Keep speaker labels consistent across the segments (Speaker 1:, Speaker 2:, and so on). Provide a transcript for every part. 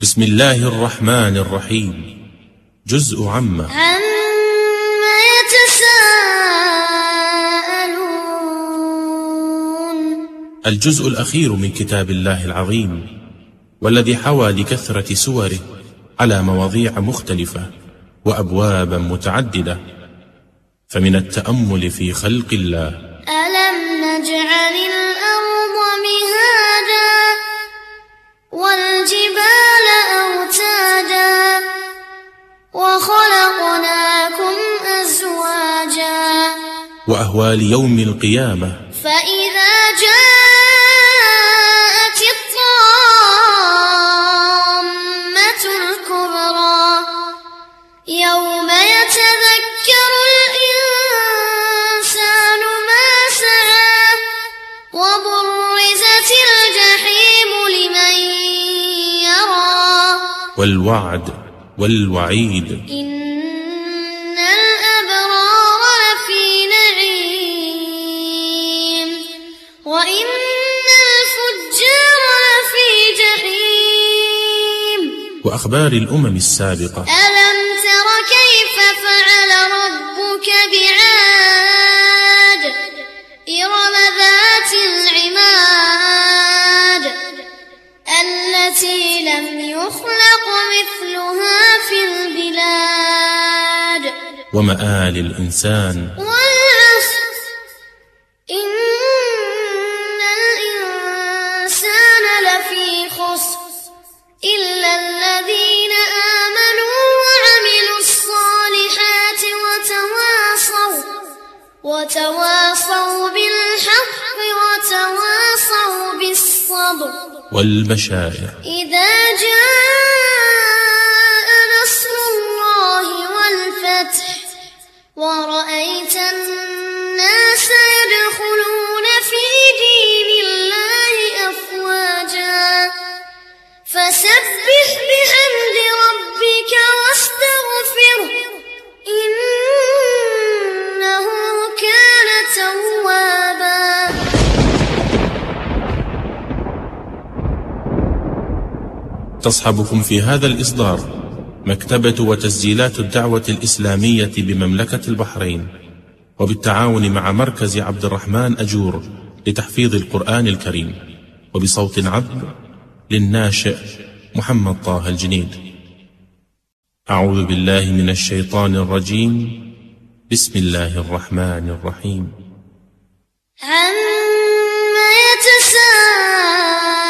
Speaker 1: بسم الله الرحمن الرحيم. جزء عما
Speaker 2: عما يتساءلون.
Speaker 1: الجزء الأخير من كتاب الله العظيم والذي حوى لكثرة سوره على مواضيع مختلفة وأبوابا متعددة. فمن التأمل في خلق الله.
Speaker 2: ألم نجعل الأرض مهادا والجبال وخلقناكم أزواجا.
Speaker 1: وأهوال يوم القيامة.
Speaker 2: فإذا جاءت الطامة الكبرى يوم يتذكر الإنسان ما سعى وبرزت الجحيم لمن يرى.
Speaker 1: والوعد والوعيد.
Speaker 2: إن الأبرار لفي نعيم وإن الفجار لفي جحيم
Speaker 1: وأخبار الأمم السابقة.
Speaker 2: ألم تر كيف فعل ربك بعاد؟ إرم ذات العماد التي لم يخلق مثلها البلاد
Speaker 1: ومآل الإنسان.
Speaker 2: والعصر إن الإنسان لفي خسر إلا الذين آمنوا وعملوا الصالحات وتواصوا وتواصوا بالحق وتواصوا بالصبر.
Speaker 1: والبشائر.
Speaker 2: إذا جاء والفتح ورأيت الناس يدخلون في دين الله أفواجا. فسبح بحمد ربك واستغفره إنه كان توابا.
Speaker 1: تصحبكم في هذا الإصدار. مكتبة وتسجيلات الدعوة الإسلامية بمملكة البحرين وبالتعاون مع مركز عبد الرحمن أجور لتحفيظ القرآن الكريم وبصوت عذب للناشئ محمد طه الجنيد. أعوذ بالله من الشيطان الرجيم. بسم الله الرحمن الرحيم.
Speaker 2: عما يتساءلون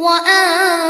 Speaker 2: وأنزلنا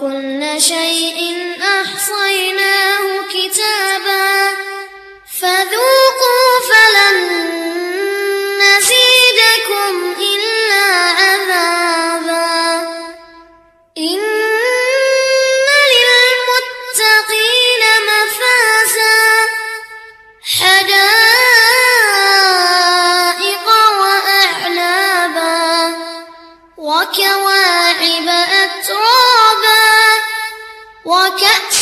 Speaker 2: كل شيء 天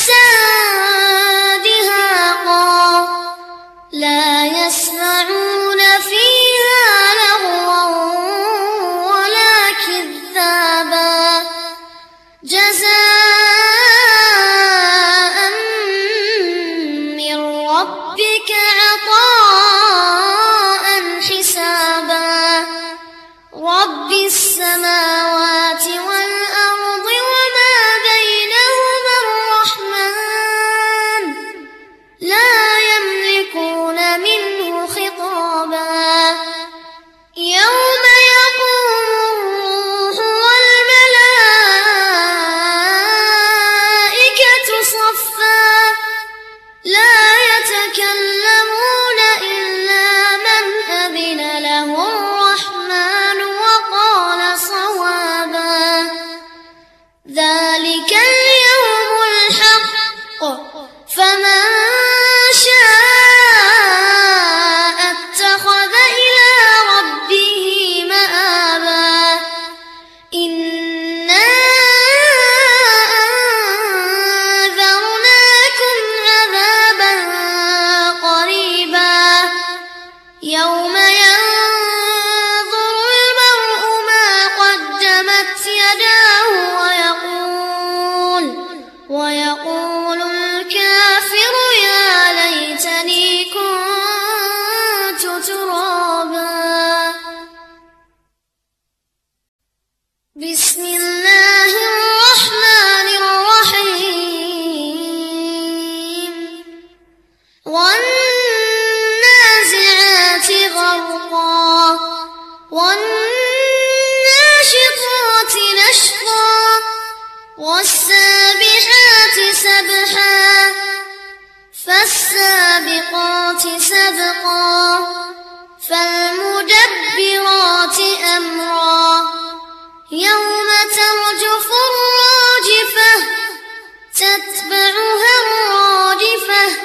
Speaker 2: تتبعها الراجفة.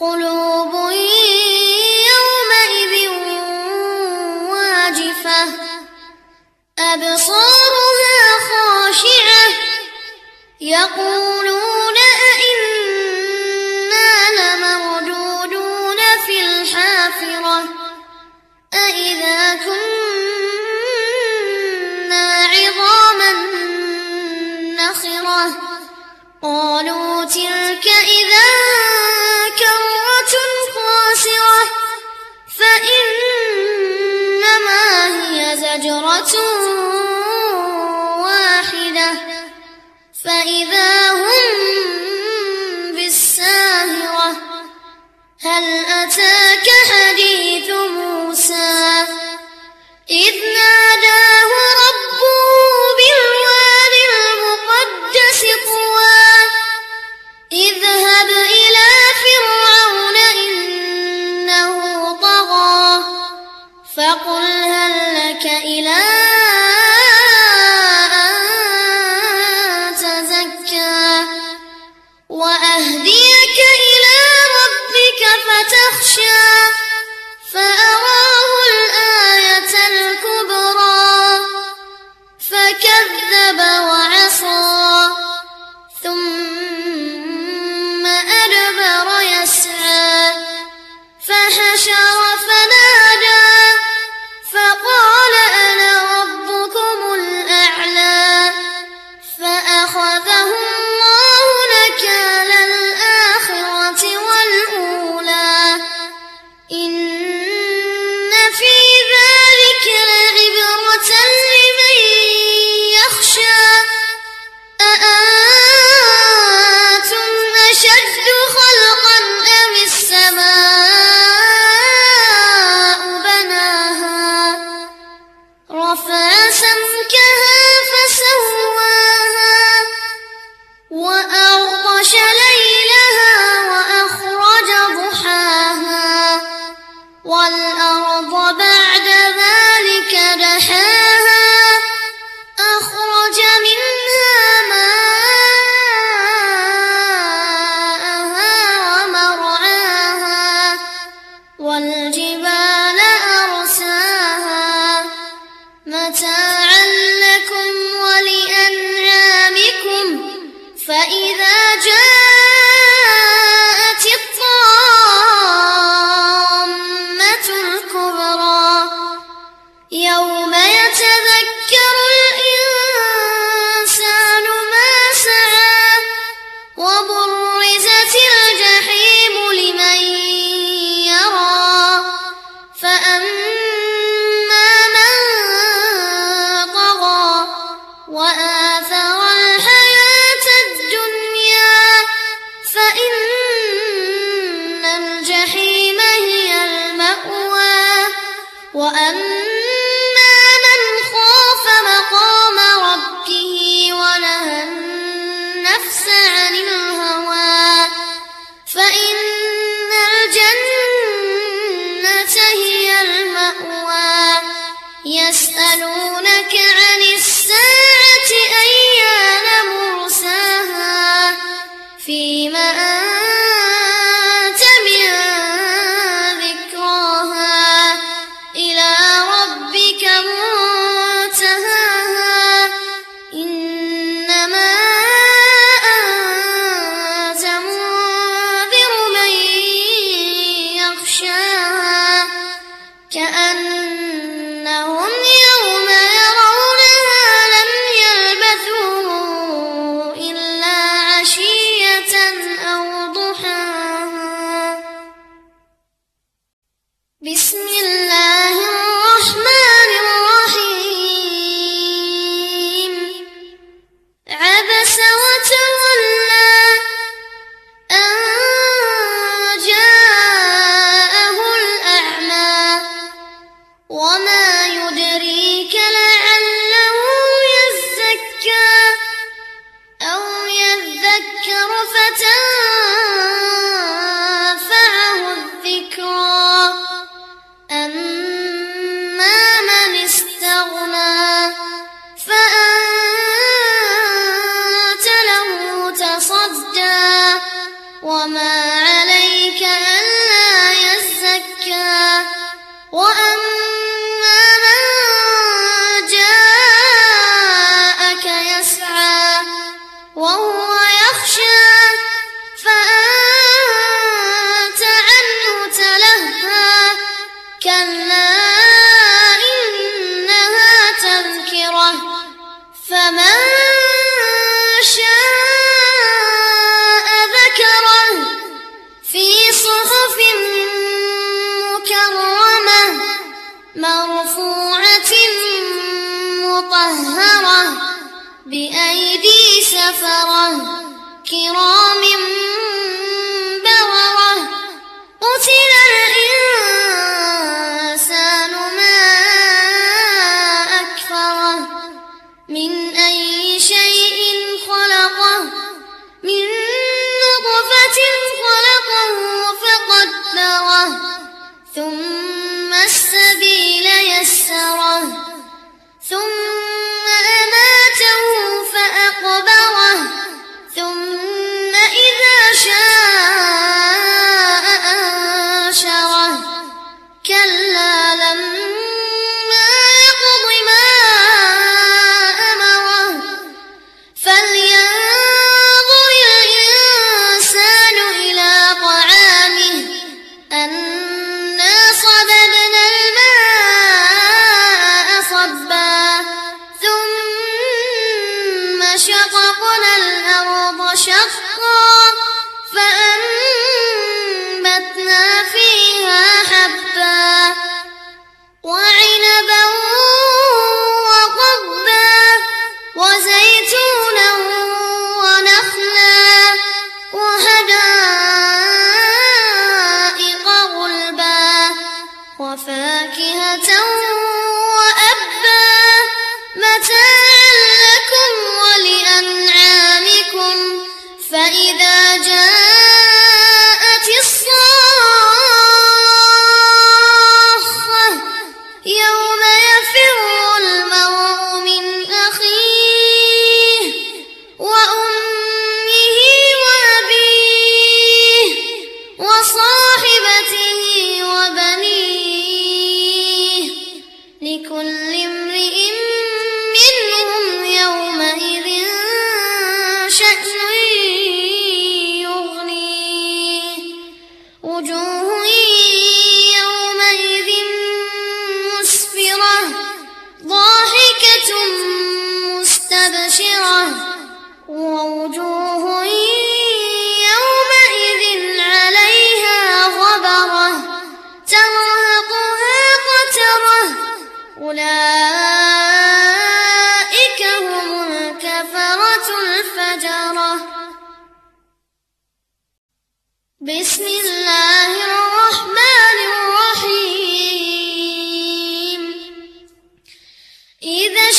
Speaker 2: قلوب يومئذ واجفة. أبصارها خاشعة. يقول وعصى يخشاها كأنهم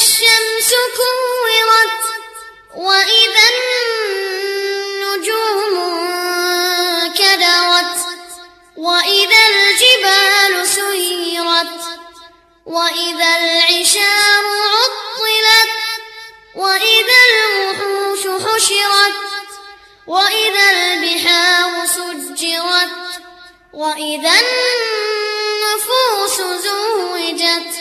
Speaker 2: الشمس كورت وإذا النجوم كدرت وإذا الجبال سيرت وإذا العشار عطلت وإذا الوحوش حشرت وإذا البحار سجرت وإذا النفوس زوجت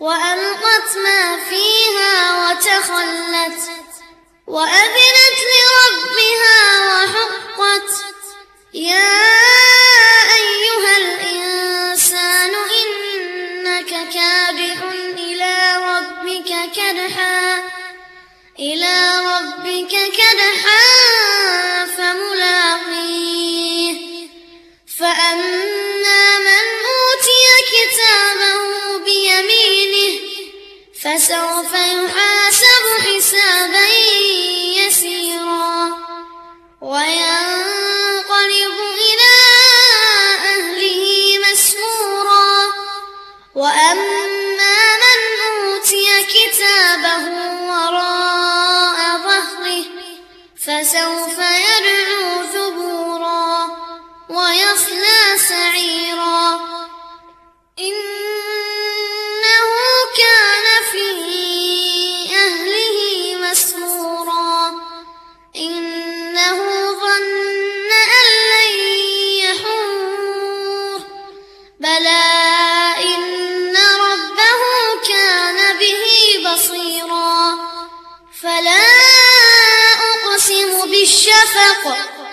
Speaker 2: وألقت ما فيها وتخلت وأذنت لربها وحقت يا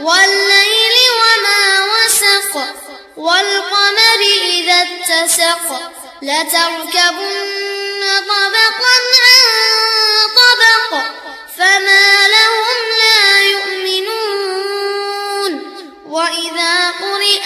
Speaker 2: والليل وما وسق والقمر إذا اتسق. لتركبن طبقا عن طبق فما لهم لا يؤمنون. وإذا قرئ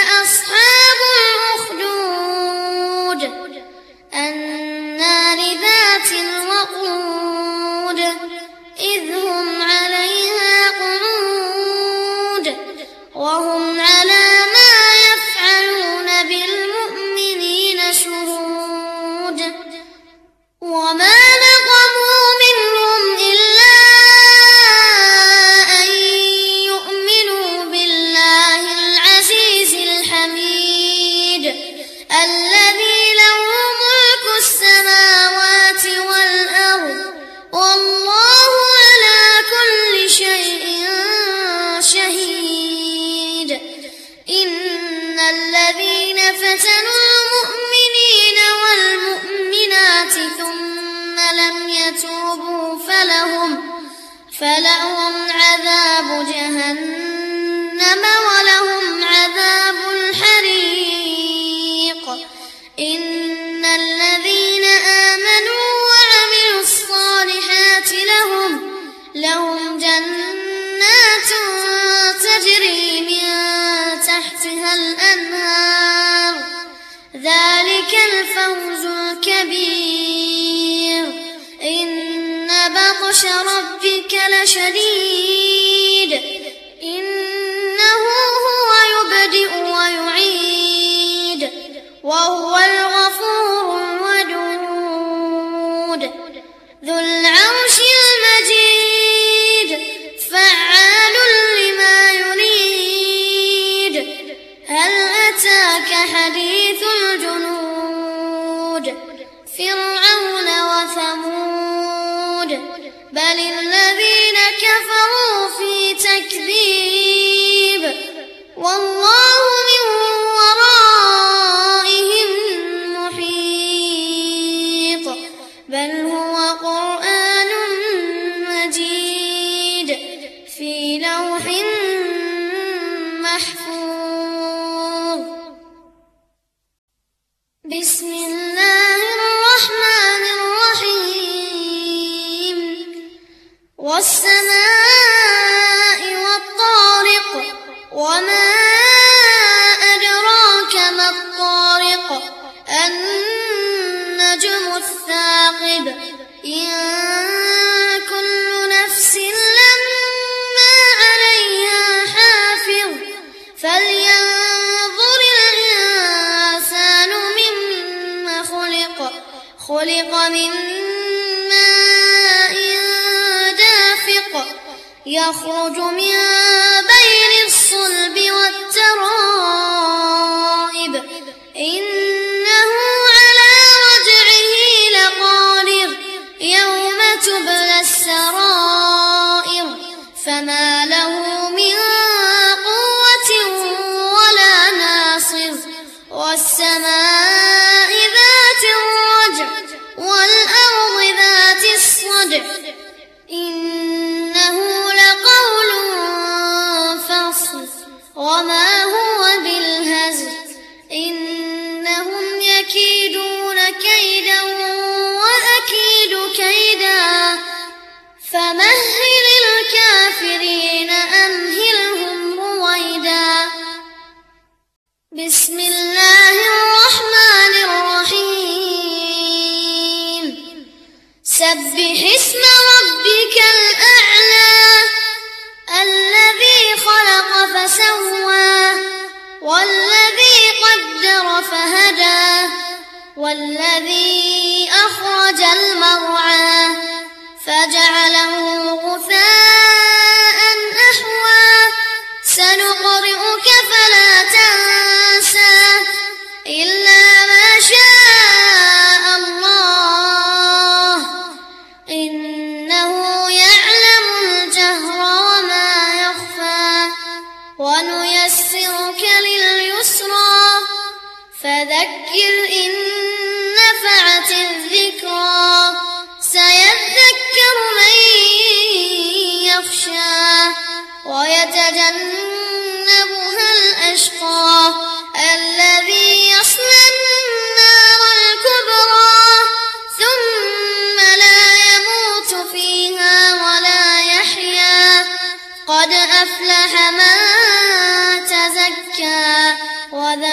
Speaker 2: سبح اسم ربك الأعلى الذي خلق فسوى والذي قدر فهدى والذي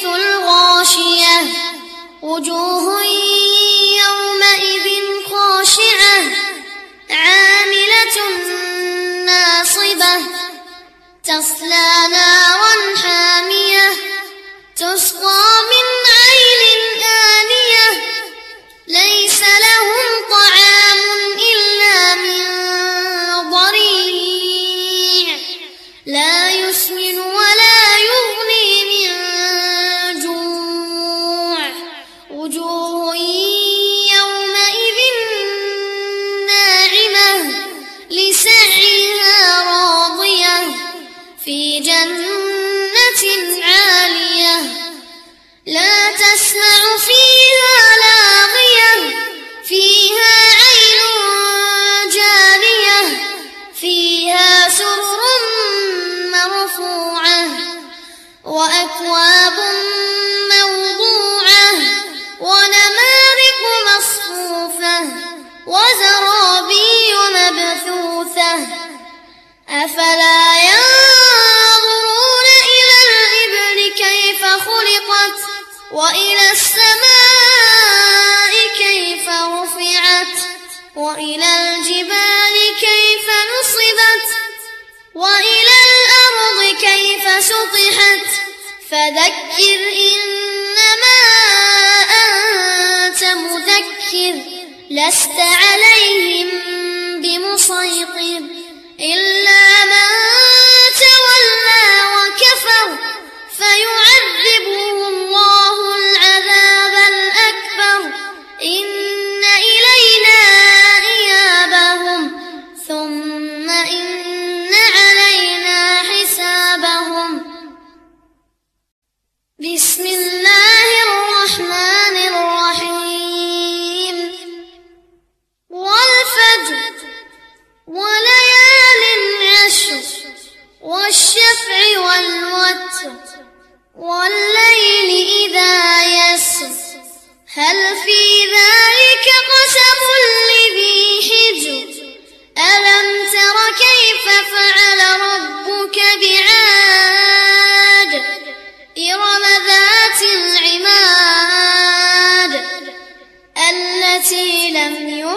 Speaker 2: الْحِجْرَةُ الْغَاشِيَةُ. وُجُوهٌ يَوْمَئِذٍ خَاشِعَةٌ. عَامِلَةٌ نَاصِبَةٌ. تَصْلَى نَارًا حَامِيَةً. تُسْقَى مِنْ عَيْنٍ آنِيَةٍ. لَيْسَ لَهُمْ طَعَامٌ إِلَّا مِنْ ضَرِيعٍ. لا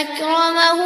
Speaker 2: أكرمه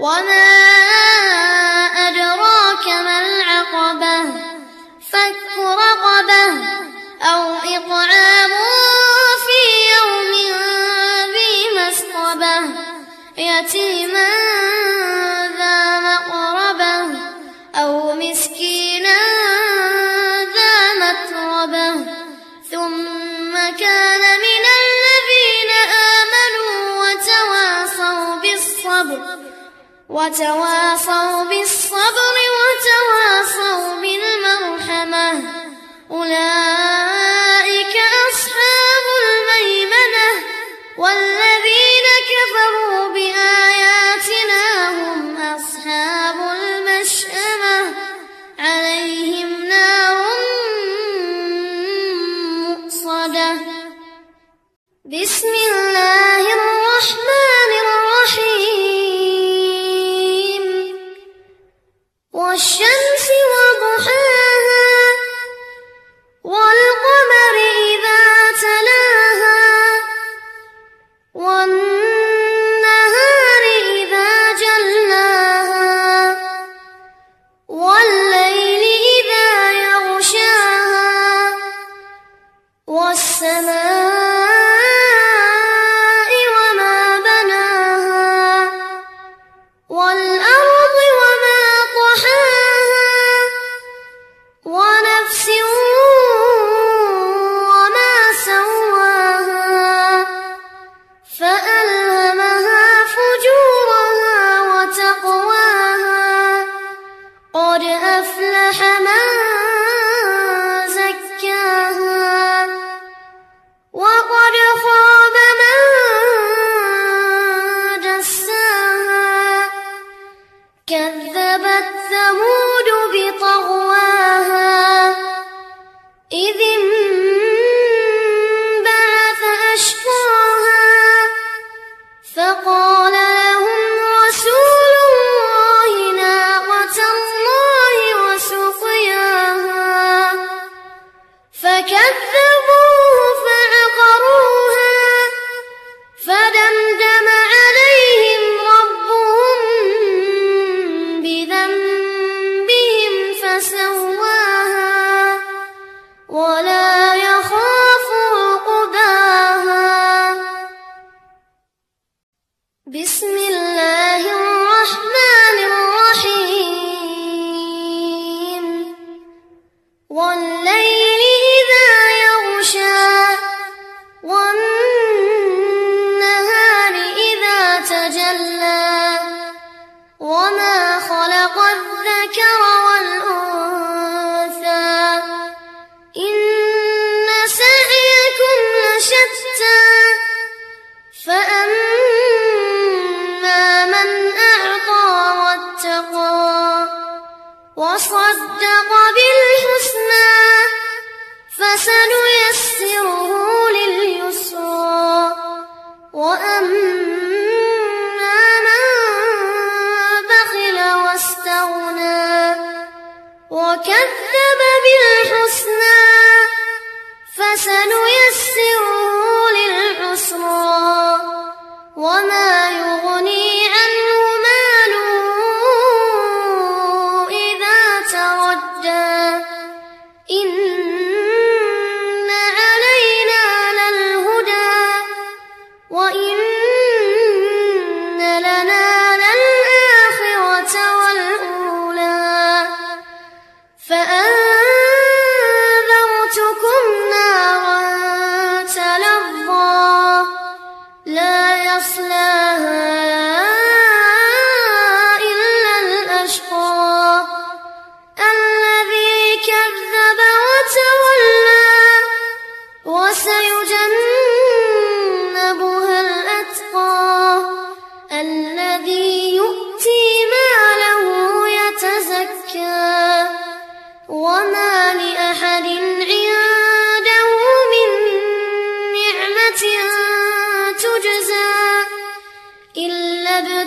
Speaker 2: وما أدراك ما العقبة فك رقبة أو إطعام في يوم ذي مسقبة يتيما ذا مقربة أو مسكينا ذا متربة وتواصوا بالصبر وتواصوا بالمرحمة. أولئك أصحاب الميمنة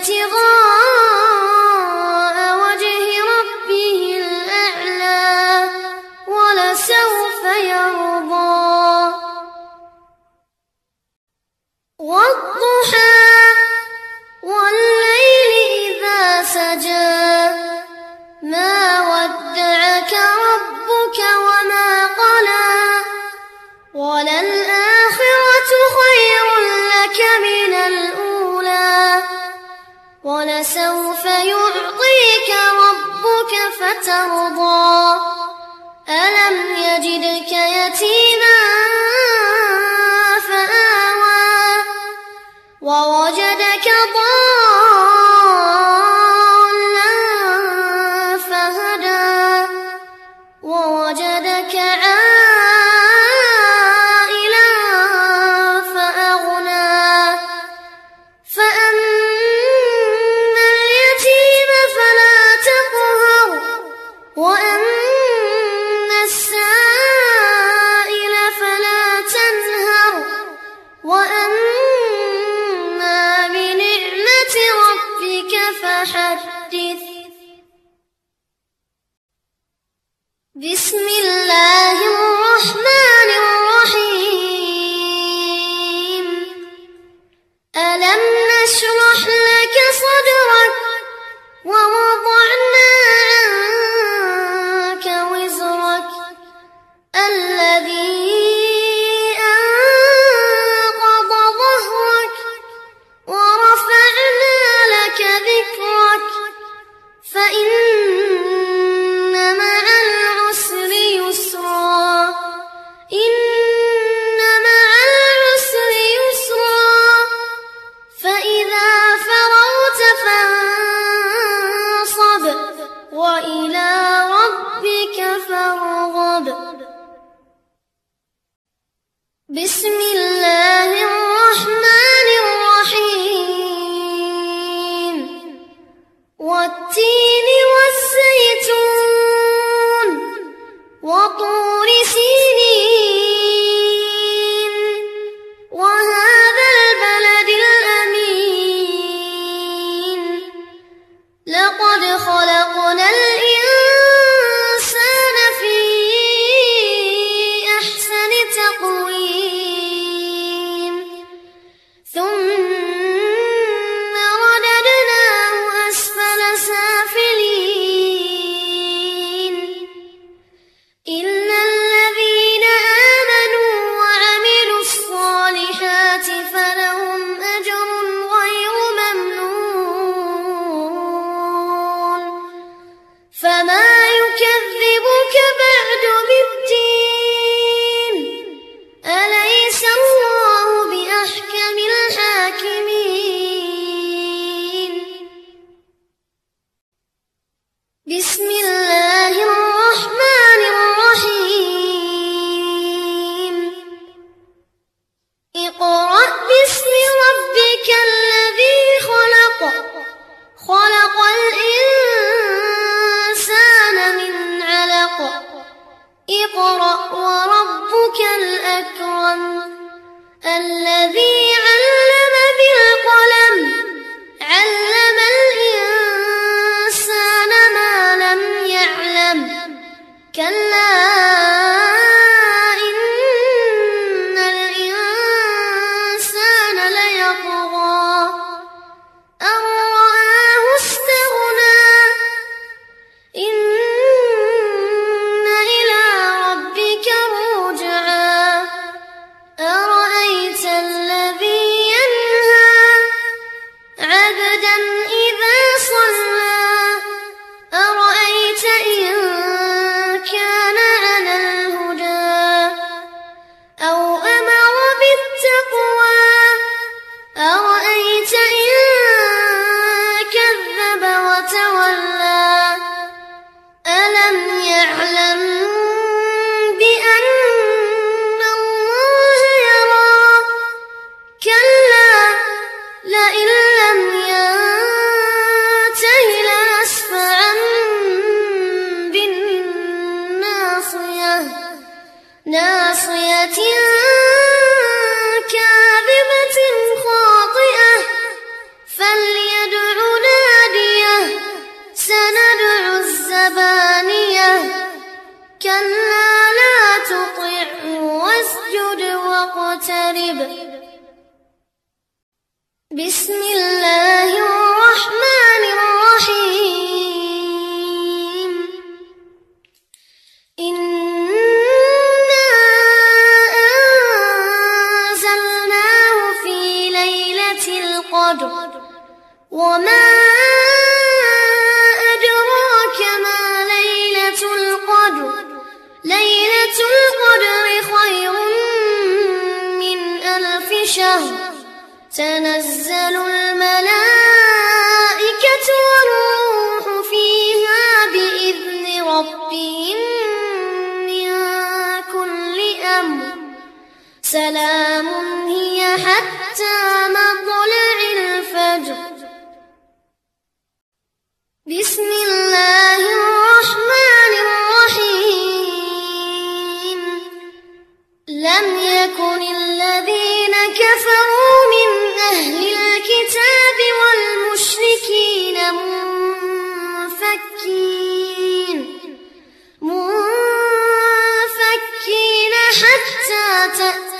Speaker 2: ابتغاء فترضى بسم الله to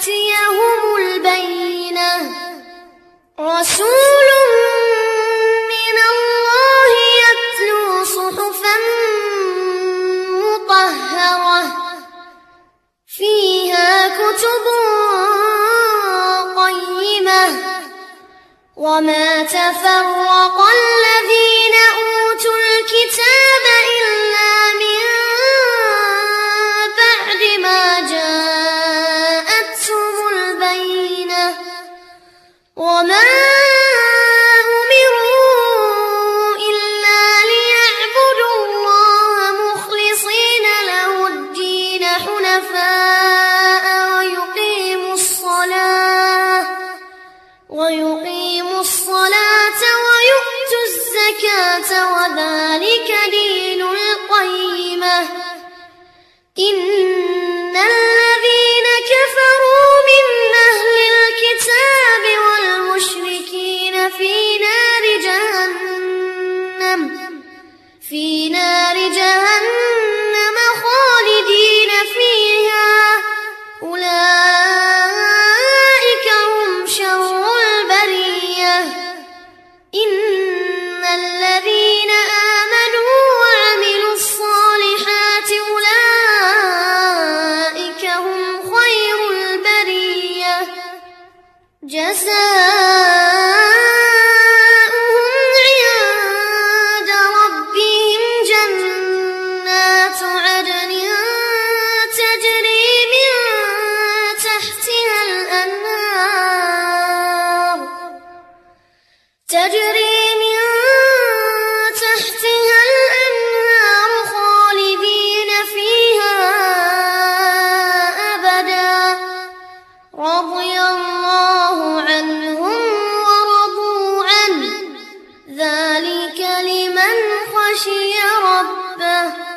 Speaker 2: ذلك لمن خشي ربه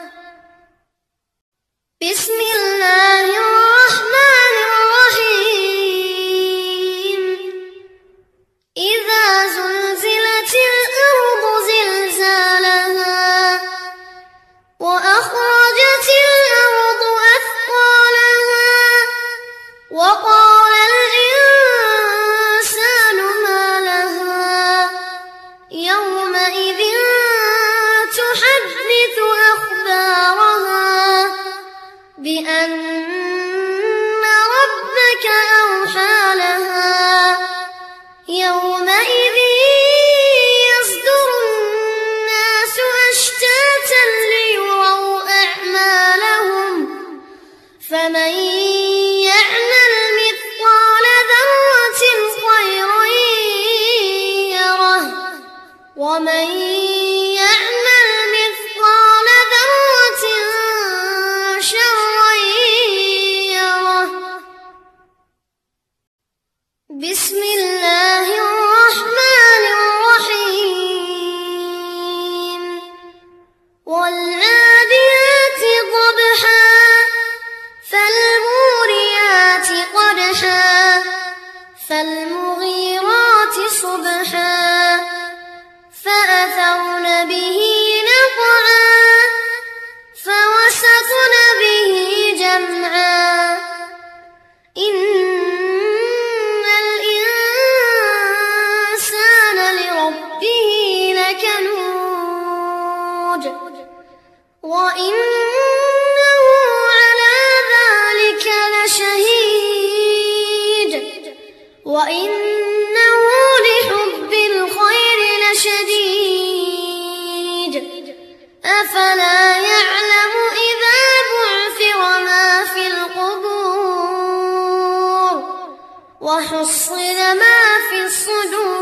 Speaker 2: وحصل ما في الصدور.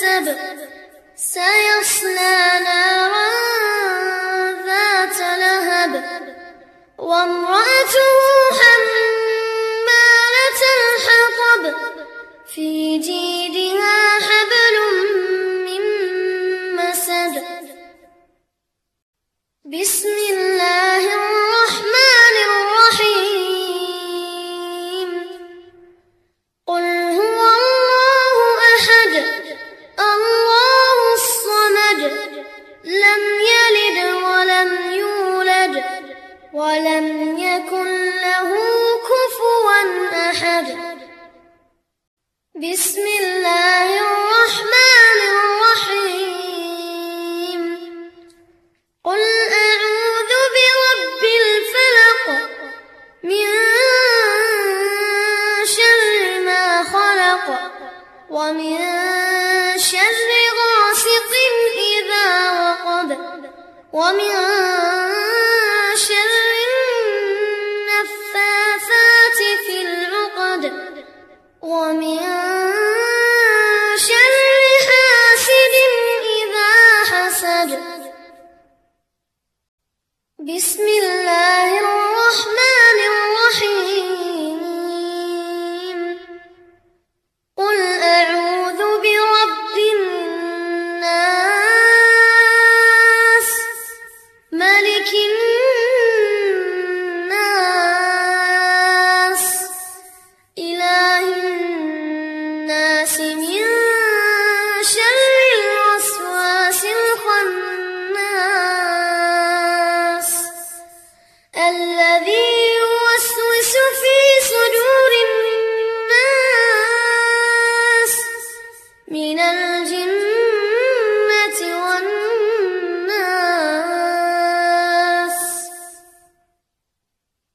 Speaker 2: كسب سيصلى نارا ذات لهب. وامرأته حمالة الحطب في جيد